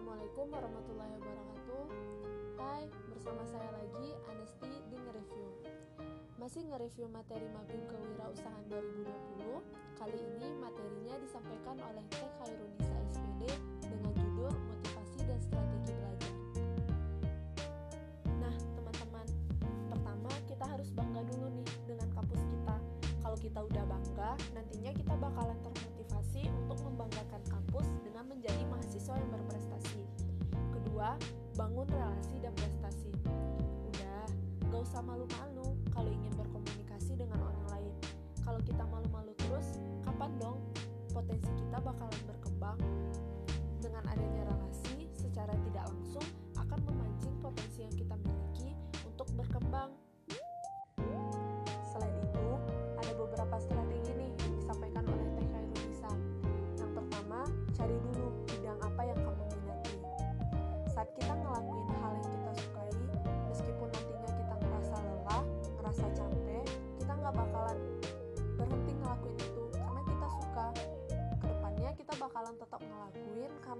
Assalamualaikum warahmatullahi wabarakatuh. Hai, bersama saya lagi Anesti di nge-review. Masih nge-review materi Mabim Kewirausahaan 2020 Kali ini materinya disampaikan oleh Teh Khairunisa SPD dengan judul Motivasi dan Strategi Belajar. Nah, teman-teman Pertama, kita harus bangga dulu nih dengan kampus kita. Kalau kita udah bangga, nantinya kita bakalan termotivasi untuk membanggakan kampus dengan menjadi mahasiswa yang berprestasi. Bangun relasi dan prestasi. Udah, gak usah malu-malu kalau ingin berkomunikasi dengan orang lain. Kalau kita malu-malu terus, kapan dong potensi kita bakalan berkembang?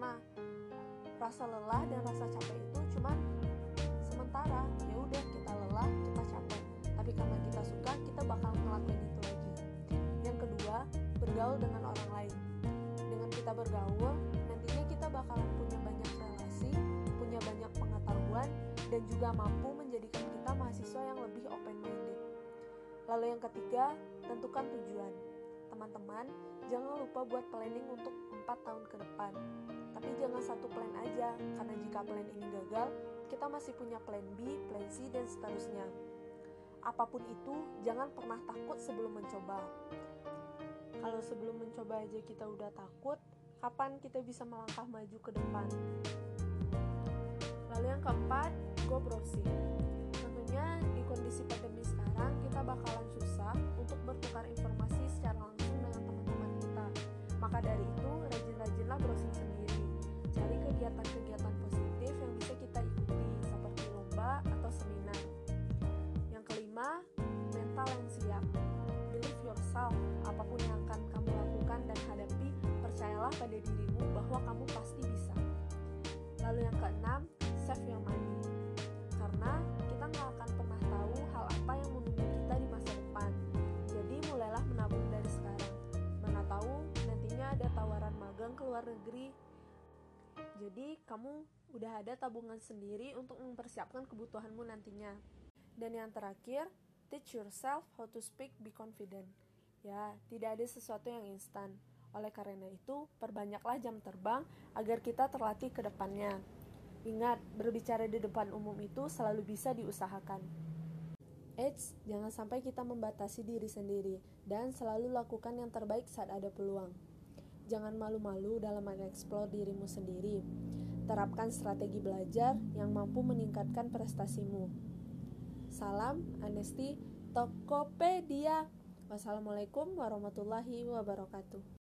Karena rasa lelah dan rasa capek itu cuman sementara. Ya udah kita lelah, kita capek. Tapi karena kita suka, kita bakal ngelakuin itu lagi. Yang kedua, bergaul dengan orang lain. Dengan kita bergaul, nantinya kita bakalan punya banyak relasi, punya banyak pengetahuan, dan juga mampu menjadikan kita mahasiswa yang lebih open minded. Lalu yang ketiga, tentukan tujuan. Teman-teman, jangan lupa buat planning untuk 4 tahun ke depan. Jangan satu plan aja, karena jika plan ini gagal, kita masih punya plan B, plan C, dan seterusnya. Apa pun itu, jangan pernah takut sebelum mencoba. Kalau sebelum mencoba aja kita udah takut, kapan kita bisa melangkah maju ke depan? Lalu yang keempat, go browsing. Tentunya di kondisi pandemi sekarang kita bakalan susah untuk bertukar informasi secara langsung dengan teman-teman kita. Maka dari itu, rajin-rajinlah browsing kegiatan-kegiatan positif yang bisa kita ikuti seperti lomba atau seminar. Yang kelima, mental yang siap. Believe yourself, apa pun yang akan kamu lakukan dan hadapi, percayalah pada dirimu bahwa kamu pasti bisa. Lalu yang keenam, save your money. Karena kita nggak akan pernah tahu hal apa yang menunggu kita di masa depan. Jadi mulailah menabung dari sekarang. Mana tahu nantinya ada tawaran magang ke luar negeri. Jadi kamu udah ada tabungan sendiri untuk mempersiapkan kebutuhanmu nantinya. Dan yang terakhir, teach yourself how to speak be confident. Ya, tidak ada sesuatu yang instan. Oleh karena itu, perbanyaklah jam terbang agar kita terlatih ke depannya. Ingat, berbicara di depan umum itu selalu bisa diusahakan. Eits, jangan sampai kita membatasi diri sendiri dan selalu lakukan yang terbaik saat ada peluang. Jangan malu-malu dalam mengeksplor dirimu sendiri. Terapkan strategi belajar yang mampu meningkatkan prestasimu. Salam Anesti Tokopedia. Wassalamualaikum warahmatullahi wabarakatuh.